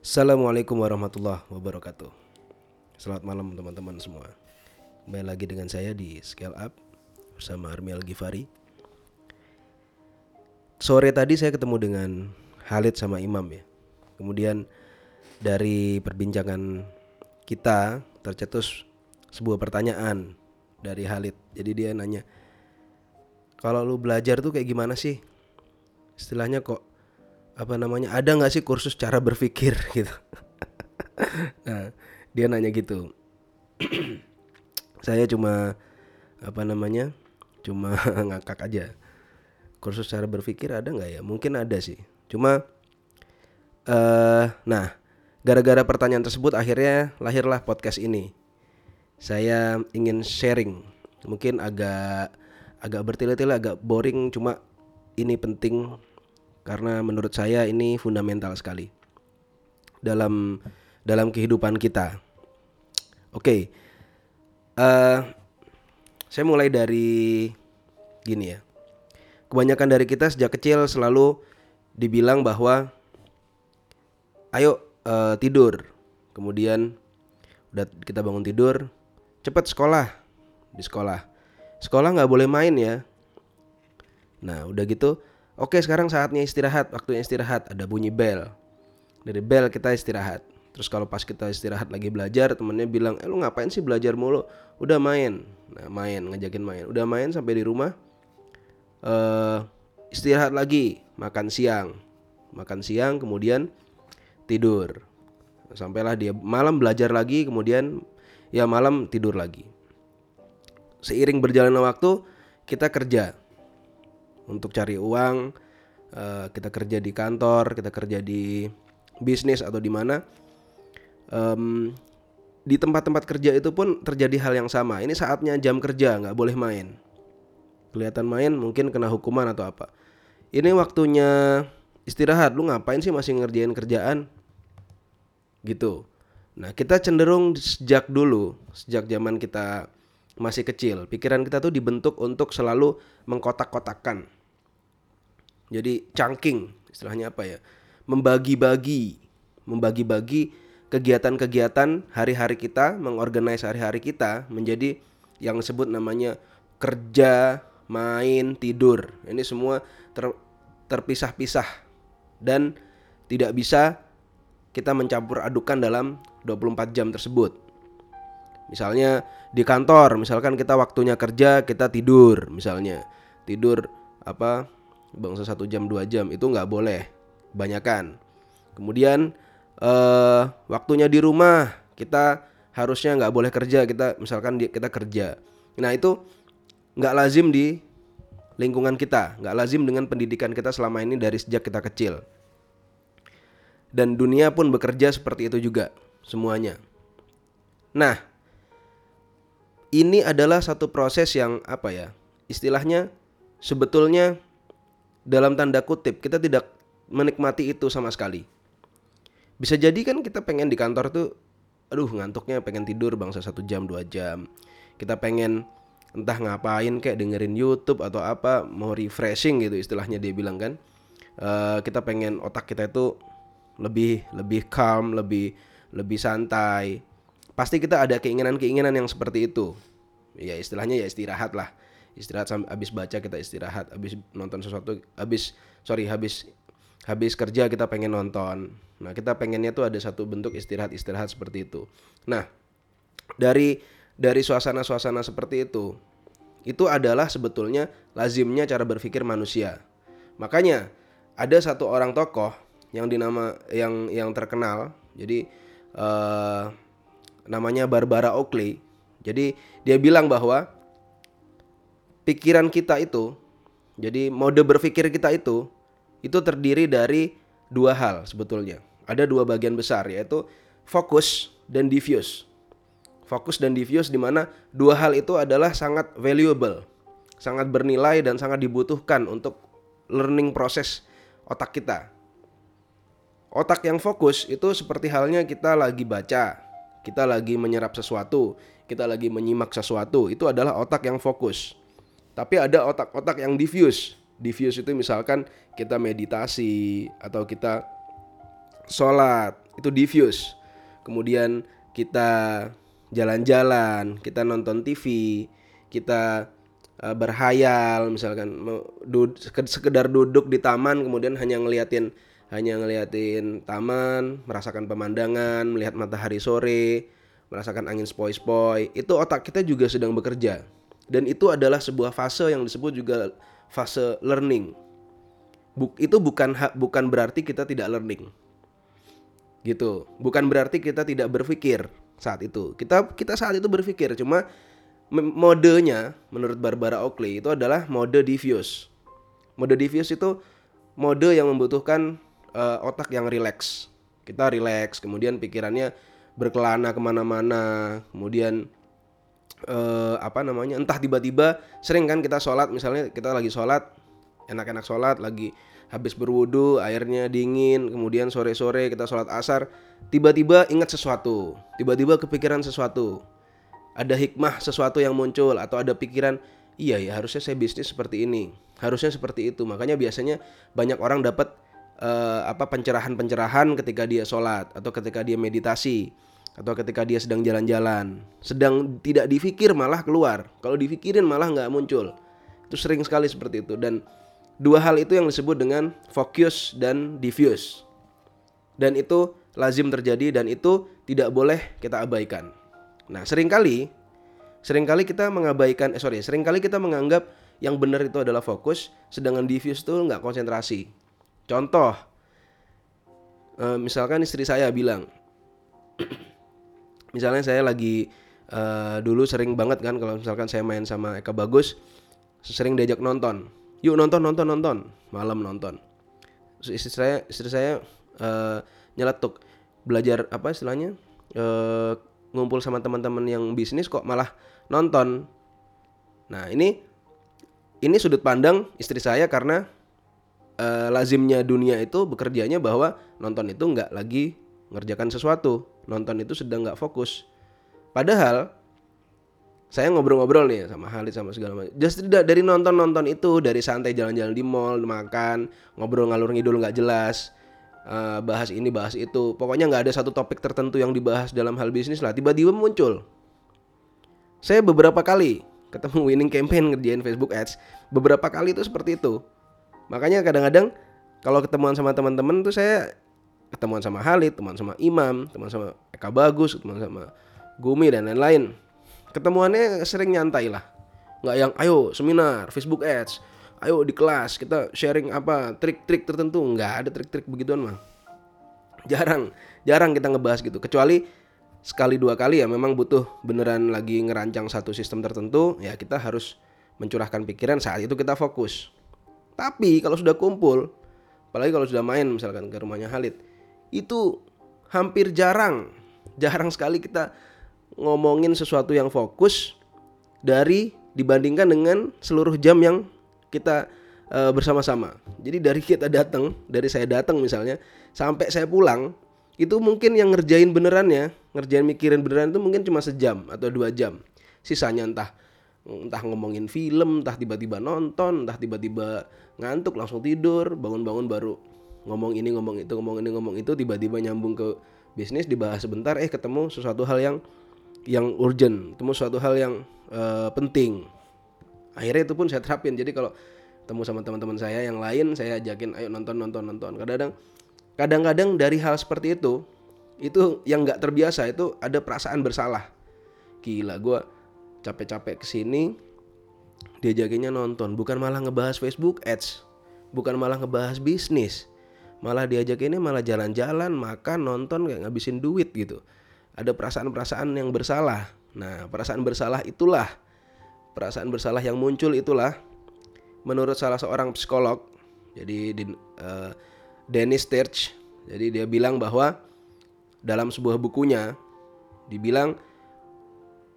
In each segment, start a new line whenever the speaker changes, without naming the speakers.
Assalamualaikum warahmatullahi wabarakatuh. Selamat malam teman-teman semua. Kembali lagi dengan saya di Scale Up bersama Armi Al Ghifari. Sore tadi saya ketemu dengan Halid sama Imam ya. Kemudian dari perbincangan kita tercetus sebuah pertanyaan dari Halid. Jadi dia nanya, kalau lu belajar tuh kayak gimana sih? Istilahnya kok apa namanya ada nggak sih kursus cara berpikir gitu? Nah dia nanya gitu. Saya cuma apa namanya cuma ngakak aja. Kursus cara berpikir ada nggak ya? Mungkin ada sih. Cuma eh nah gara-gara pertanyaan tersebut akhirnya lahirlah podcast ini. Saya ingin sharing. Mungkin agak agak bertele-tele agak boring cuma ini penting karena menurut saya ini fundamental sekali dalam dalam kehidupan kita. Oke, eh saya mulai dari gini ya. Kebanyakan dari kita sejak kecil selalu dibilang bahwa ayo eh, tidur, kemudian udah kita bangun tidur, cepat sekolah di sekolah. Sekolah nggak boleh main ya. Nah udah gitu Oke sekarang saatnya istirahat Waktunya istirahat. Ada bunyi bel. Dari bel kita istirahat. Terus kalau pas kita istirahat lagi belajar Temennya bilang Eh lu ngapain sih belajar mulu? Udah main. Nah main Ngajakin main. Udah main sampai di rumah uh, Istirahat lagi Makan siang. Makan siang kemudian Tidur. Sampailah dia malam belajar lagi Kemudian Ya malam tidur lagi. Seiring berjalannya waktu Kita kerja untuk cari uang uh, kita kerja di kantor kita kerja di bisnis atau di mana um, di tempat-tempat kerja itu pun terjadi hal yang sama. Ini saatnya jam kerja nggak boleh main. Kelihatan main mungkin kena hukuman atau apa. Ini waktunya istirahat. Lu ngapain sih masih ngerjain kerjaan? Gitu. Nah kita cenderung sejak dulu sejak zaman kita masih kecil pikiran kita tuh dibentuk untuk selalu mengkotak-kotakan jadi chunking istilahnya apa ya? Membagi-bagi, membagi-bagi kegiatan-kegiatan hari-hari kita, mengorganize hari-hari kita menjadi yang disebut namanya kerja, main, tidur. Ini semua ter, terpisah-pisah dan tidak bisa kita mencampur adukan dalam 24 jam tersebut. Misalnya di kantor, misalkan kita waktunya kerja, kita tidur, misalnya tidur apa bangsa satu jam dua jam itu nggak boleh. Banyakan kemudian eh, waktunya di rumah kita harusnya nggak boleh kerja. Kita misalkan kita kerja. Nah itu nggak lazim di lingkungan kita. Nggak lazim dengan pendidikan kita selama ini dari sejak kita kecil. Dan dunia pun bekerja seperti itu juga semuanya. Nah ini adalah satu proses yang apa ya istilahnya sebetulnya dalam tanda kutip kita tidak menikmati itu sama sekali. Bisa jadi kan kita pengen di kantor tuh, aduh ngantuknya pengen tidur bangsa satu jam dua jam. Kita pengen entah ngapain kayak dengerin YouTube atau apa mau refreshing gitu istilahnya dia bilang kan. Uh, kita pengen otak kita itu lebih lebih calm, lebih lebih santai. Pasti kita ada keinginan-keinginan yang seperti itu. Ya istilahnya ya istirahat lah istirahat habis baca kita istirahat habis nonton sesuatu habis sorry habis habis kerja kita pengen nonton. Nah kita pengennya tuh ada satu bentuk istirahat istirahat seperti itu. Nah dari dari suasana-suasana seperti itu itu adalah sebetulnya lazimnya cara berpikir manusia. Makanya ada satu orang tokoh yang dinama yang yang terkenal jadi uh, namanya Barbara Oakley. Jadi dia bilang bahwa pikiran kita itu, jadi mode berpikir kita itu, itu terdiri dari dua hal sebetulnya. Ada dua bagian besar yaitu fokus dan diffuse. Fokus dan diffuse di mana dua hal itu adalah sangat valuable, sangat bernilai dan sangat dibutuhkan untuk learning proses otak kita. Otak yang fokus itu seperti halnya kita lagi baca, kita lagi menyerap sesuatu, kita lagi menyimak sesuatu, itu adalah otak yang fokus. Tapi ada otak-otak yang diffuse. Diffuse itu misalkan kita meditasi atau kita sholat itu diffuse. Kemudian kita jalan-jalan kita nonton TV kita uh, berhayal misalkan sekedar duduk di taman kemudian hanya ngeliatin hanya ngeliatin taman merasakan pemandangan melihat matahari sore merasakan angin spoi-spoi itu otak kita juga sedang bekerja dan itu adalah sebuah fase yang disebut juga fase learning. Buk, itu bukan bukan berarti kita tidak learning. Gitu. Bukan berarti kita tidak berpikir saat itu. Kita kita saat itu berpikir cuma modenya menurut Barbara Oakley itu adalah mode diffuse mode diffuse itu mode yang membutuhkan uh, otak yang rileks. Kita rileks kemudian pikirannya berkelana ke mana-mana kemudian uh, apa namanya entah tiba-tiba sering kan kita sholat misalnya kita lagi sholat enak-enak sholat lagi habis berwudu airnya dingin kemudian sore-sore kita sholat asar tiba-tiba ingat sesuatu tiba-tiba kepikiran sesuatu. Ada hikmah sesuatu yang muncul atau ada pikiran iya ya harusnya saya bisnis seperti ini harusnya seperti itu. Makanya biasanya banyak orang dapat uh, apa pencerahan-pencerahan ketika dia sholat atau ketika dia meditasi atau ketika dia sedang jalan-jalan sedang tidak difikir malah keluar kalau difikirin malah nggak muncul itu sering sekali seperti itu dan Dua hal itu yang disebut dengan fokus dan diffuse. Dan itu lazim terjadi dan itu tidak boleh kita abaikan. Nah, sering kali sering kali kita mengabaikan eh sorry, sering kali kita menganggap yang benar itu adalah fokus, sedangkan diffuse itu nggak konsentrasi. Contoh, eh, misalkan istri saya bilang, misalnya saya lagi uh, dulu sering banget kan kalau misalkan saya main sama Eka Bagus, sering diajak nonton. Yuk nonton nonton nonton. Malam nonton. Istri saya istri saya uh, nyeletuk. Belajar apa istilahnya uh, ngumpul sama teman-teman yang bisnis kok malah nonton. Nah ini ini sudut pandang istri saya karena uh, lazimnya dunia itu bekerjanya bahwa nonton itu nggak lagi ngerjakan sesuatu nonton itu sedang nggak fokus padahal saya ngobrol-ngobrol nih sama Halid sama segala macam. Just tidak dari nonton-nonton itu, dari santai jalan-jalan di mall, makan, ngobrol ngalur ngidul nggak jelas, uh, bahas ini bahas itu. Pokoknya nggak ada satu topik tertentu yang dibahas dalam hal bisnis lah. Tiba-tiba muncul. Saya beberapa kali ketemu winning campaign ngerjain Facebook Ads. Beberapa kali itu seperti itu. Makanya kadang-kadang kalau ketemuan sama teman-teman tuh saya ketemuan sama Halid, teman sama Imam, teman sama Eka Bagus, teman sama Gumi dan lain-lain. Ketemuannya sering nyantai lah. Nggak yang ayo seminar Facebook Ads. Ayo di kelas kita sharing apa trik-trik tertentu. Nggak ada trik-trik begituan mah jarang jarang kita ngebahas gitu. Kecuali sekali dua kali ya memang butuh beneran lagi ngerancang satu sistem tertentu ya kita harus mencurahkan pikiran saat itu kita fokus. Tapi kalau sudah kumpul apalagi kalau sudah main misalkan ke rumahnya Halid itu hampir jarang jarang sekali kita ngomongin sesuatu yang fokus dari dibandingkan dengan seluruh jam yang kita uh, bersama-sama. Jadi dari kita datang, dari saya datang misalnya sampai saya pulang itu mungkin yang ngerjain beneran ya, ngerjain mikirin beneran itu mungkin cuma sejam atau dua jam. Sisanya entah entah ngomongin film, entah tiba-tiba nonton, entah tiba-tiba ngantuk langsung tidur, bangun-bangun baru ngomong ini ngomong itu ngomong ini ngomong itu tiba-tiba nyambung ke bisnis dibahas sebentar eh ketemu sesuatu hal yang yang urgent, temu suatu hal yang uh, penting. Akhirnya itu pun saya terapin. Jadi kalau temu sama teman-teman saya yang lain, saya ajakin ayo nonton nonton nonton. Kadang-kadang kadang-kadang dari hal seperti itu itu yang nggak terbiasa itu ada perasaan bersalah. Gila, gue capek-capek ke sini diajakinnya nonton, bukan malah ngebahas Facebook Ads, bukan malah ngebahas bisnis, malah diajakinnya malah jalan-jalan, makan, nonton kayak ngabisin duit gitu ada perasaan-perasaan yang bersalah. Nah, perasaan bersalah itulah perasaan bersalah yang muncul itulah menurut salah seorang psikolog. Jadi di, uh, Dennis Terch, jadi dia bilang bahwa dalam sebuah bukunya dibilang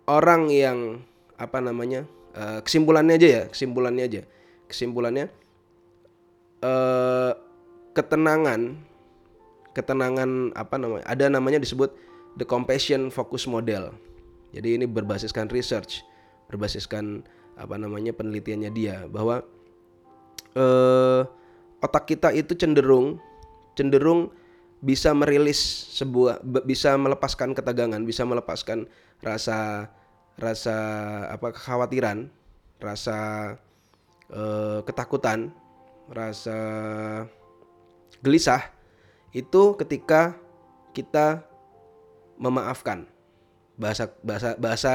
orang yang apa namanya uh, kesimpulannya aja ya kesimpulannya aja kesimpulannya uh, ketenangan ketenangan apa namanya ada namanya disebut the compassion focus model. Jadi ini berbasiskan research, berbasiskan apa namanya penelitiannya dia bahwa eh, otak kita itu cenderung cenderung bisa merilis sebuah bisa melepaskan ketegangan, bisa melepaskan rasa rasa apa kekhawatiran, rasa eh, ketakutan, rasa gelisah itu ketika kita memaafkan. Bahasa bahasa bahasa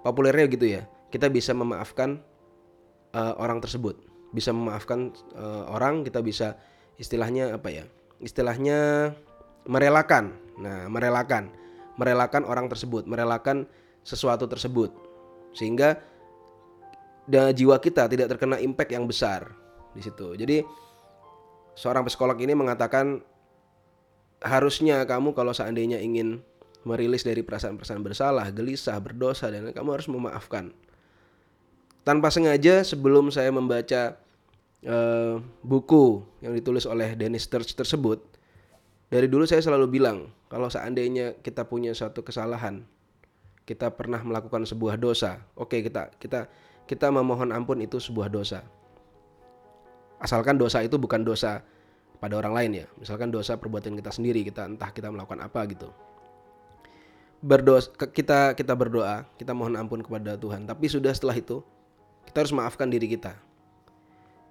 populernya gitu ya. Kita bisa memaafkan eh, orang tersebut, bisa memaafkan eh, orang, kita bisa istilahnya apa ya? Istilahnya merelakan. Nah, merelakan, merelakan orang tersebut, merelakan sesuatu tersebut, sehingga jiwa kita tidak terkena impact yang besar di situ. Jadi seorang psikolog ini mengatakan harusnya kamu kalau seandainya ingin merilis dari perasaan-perasaan bersalah, gelisah, berdosa dan kamu harus memaafkan. Tanpa sengaja sebelum saya membaca eh, buku yang ditulis oleh Dennis Sturge tersebut, dari dulu saya selalu bilang kalau seandainya kita punya suatu kesalahan, kita pernah melakukan sebuah dosa, oke kita kita kita memohon ampun itu sebuah dosa. Asalkan dosa itu bukan dosa pada orang lain ya. Misalkan dosa perbuatan kita sendiri, kita entah kita melakukan apa gitu. Berdoa kita kita berdoa, kita mohon ampun kepada Tuhan. Tapi sudah setelah itu kita harus maafkan diri kita.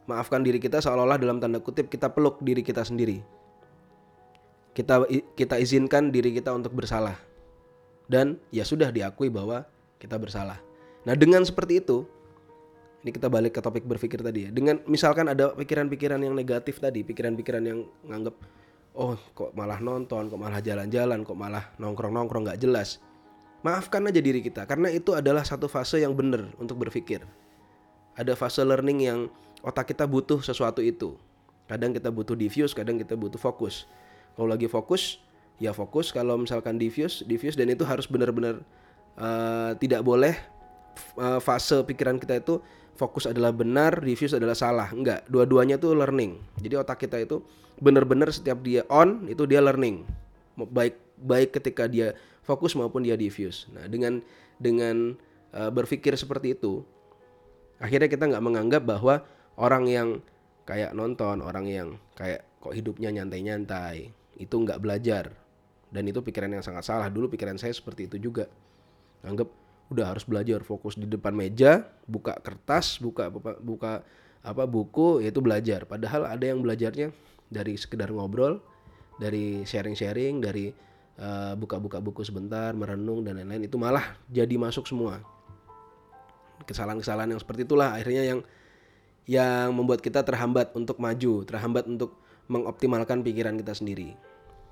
Maafkan diri kita seolah-olah dalam tanda kutip kita peluk diri kita sendiri. Kita kita izinkan diri kita untuk bersalah. Dan ya sudah diakui bahwa kita bersalah. Nah, dengan seperti itu, ini kita balik ke topik berpikir tadi ya. Dengan misalkan ada pikiran-pikiran yang negatif tadi, pikiran-pikiran yang nganggep oh kok malah nonton, kok malah jalan-jalan, kok malah nongkrong-nongkrong nggak jelas. Maafkan aja diri kita karena itu adalah satu fase yang benar untuk berpikir. Ada fase learning yang otak kita butuh sesuatu itu. Kadang kita butuh diffuse, kadang kita butuh fokus. Kalau lagi fokus, ya fokus. Kalau misalkan diffuse, diffuse dan itu harus benar-benar uh, tidak boleh uh, fase pikiran kita itu fokus adalah benar, diffuse adalah salah. Enggak, dua-duanya tuh learning. Jadi otak kita itu benar-benar setiap dia on itu dia learning. Baik baik ketika dia fokus maupun dia diffuse. Nah, dengan dengan uh, berpikir seperti itu, akhirnya kita nggak menganggap bahwa orang yang kayak nonton, orang yang kayak kok hidupnya nyantai-nyantai, itu nggak belajar. Dan itu pikiran yang sangat salah. Dulu pikiran saya seperti itu juga. Anggap udah harus belajar fokus di depan meja buka kertas buka buka, apa buku yaitu belajar. Padahal ada yang belajarnya dari sekedar ngobrol dari sharing-sharing dari uh, buka-buka buku sebentar merenung dan lain-lain. Itu malah jadi masuk semua. Kesalahan-kesalahan yang seperti itulah akhirnya yang yang membuat kita terhambat untuk maju terhambat untuk mengoptimalkan pikiran kita sendiri.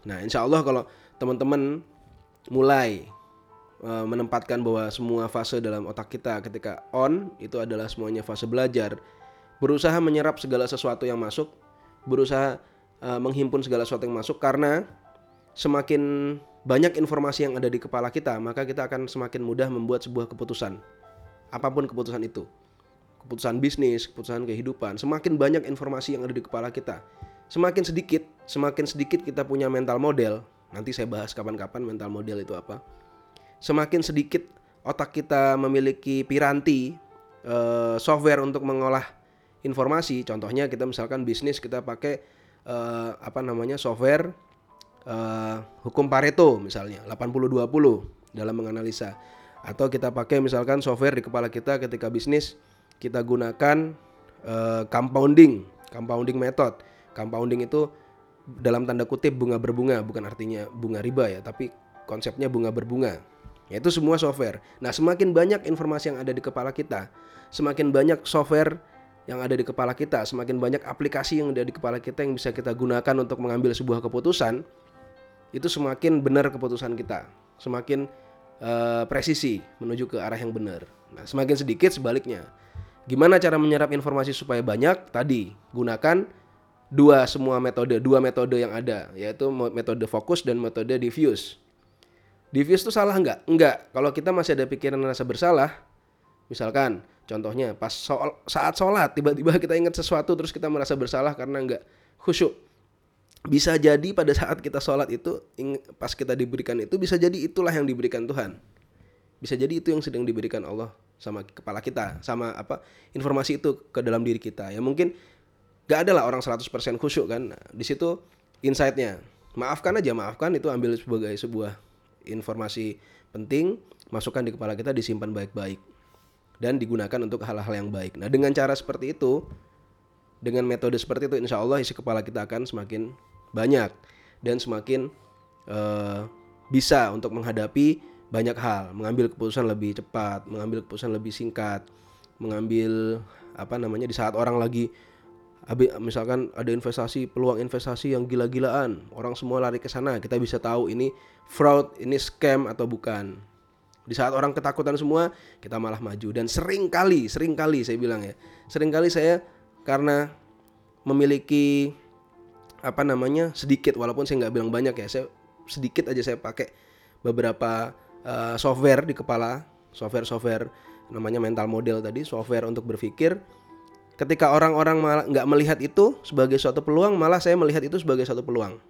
Nah insya Allah kalau teman-teman mulai Eh, menempatkan bahwa semua fase dalam otak kita ketika on itu adalah semuanya fase belajar. Berusaha menyerap segala sesuatu yang masuk berusaha uh, menghimpun segala sesuatu yang masuk karena semakin banyak informasi yang ada di kepala kita maka kita akan semakin mudah membuat sebuah keputusan. Apa pun keputusan itu. Keputusan bisnis keputusan kehidupan semakin banyak informasi yang ada di kepala kita. Semakin sedikit semakin sedikit kita punya mental model. Nanti saya bahas kapan-kapan mental model itu apa semakin sedikit otak kita memiliki piranti uh, software untuk mengolah informasi. Contohnya kita misalkan bisnis kita pakai uh, apa namanya software uh, hukum Pareto misalnya 80-20 dalam menganalisa. Atau kita pakai misalkan software di kepala kita ketika bisnis kita gunakan uh, compounding compounding method. Compounding itu dalam tanda kutip bunga berbunga bukan artinya bunga riba ya tapi konsepnya bunga berbunga yaitu semua software. Nah, semakin banyak informasi yang ada di kepala kita, semakin banyak software yang ada di kepala kita, semakin banyak aplikasi yang ada di kepala kita yang bisa kita gunakan untuk mengambil sebuah keputusan, itu semakin benar keputusan kita, semakin uh, presisi menuju ke arah yang benar. Nah, semakin sedikit sebaliknya. Gimana cara menyerap informasi supaya banyak? Tadi gunakan dua semua metode, dua metode yang ada, yaitu metode fokus dan metode diffuse. Diffuse itu salah nggak? Enggak. Kalau kita masih ada pikiran rasa bersalah, misalkan contohnya pas soal, saat sholat tiba-tiba kita ingat sesuatu terus kita merasa bersalah karena nggak khusyuk. Bisa jadi pada saat kita sholat itu, pas kita diberikan itu bisa jadi itulah yang diberikan Tuhan. Bisa jadi itu yang sedang diberikan Allah sama kepala kita, sama apa informasi itu ke dalam diri kita. Ya mungkin gak ada lah orang 100% khusyuk kan. Nah, di situ insight-nya maafkan aja maafkan itu ambil sebagai sebuah informasi penting masukkan di kepala kita disimpan baik-baik. Dan digunakan untuk hal-hal yang baik. Nah dengan cara seperti itu dengan metode seperti itu insya Allah isi kepala kita akan semakin banyak. Dan semakin uh, bisa untuk menghadapi banyak hal. Mengambil keputusan lebih cepat mengambil keputusan lebih singkat mengambil apa namanya di saat orang lagi misalkan ada investasi peluang investasi yang gila-gilaan orang semua lari ke sana. Kita bisa tahu ini fraud ini scam atau bukan. Di saat orang ketakutan semua kita malah maju. Dan sering kali sering kali saya bilang ya sering kali saya karena memiliki apa namanya sedikit walaupun saya nggak bilang banyak ya saya sedikit aja saya pakai beberapa uh, software di kepala software software namanya mental model tadi software untuk berpikir Ketika orang-orang nggak melihat itu sebagai suatu peluang, malah saya melihat itu sebagai suatu peluang.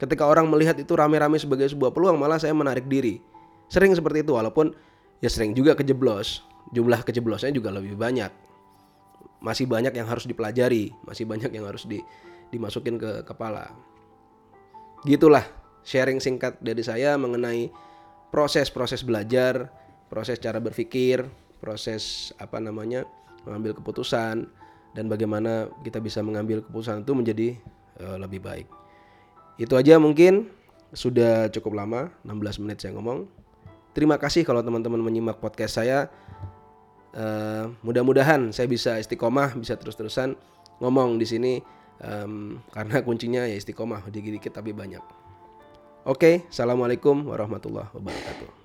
Ketika orang melihat itu rame-rame sebagai sebuah peluang, malah saya menarik diri. Sering seperti itu, walaupun ya sering juga kejeblos. Jumlah kejeblosnya juga lebih banyak. Masih banyak yang harus dipelajari, masih banyak yang harus di, dimasukin ke kepala. Gitulah sharing singkat dari saya mengenai proses-proses belajar, proses cara berpikir, proses apa namanya mengambil keputusan, dan bagaimana kita bisa mengambil keputusan itu menjadi uh, lebih baik. Itu aja mungkin sudah cukup lama 16 menit saya ngomong. Terima kasih kalau teman-teman menyimak podcast saya. Uh, mudah-mudahan saya bisa istiqomah, bisa terus-terusan ngomong di sini um, karena kuncinya ya istiqomah dikit-dikit tapi banyak. Oke, okay, assalamualaikum warahmatullahi wabarakatuh.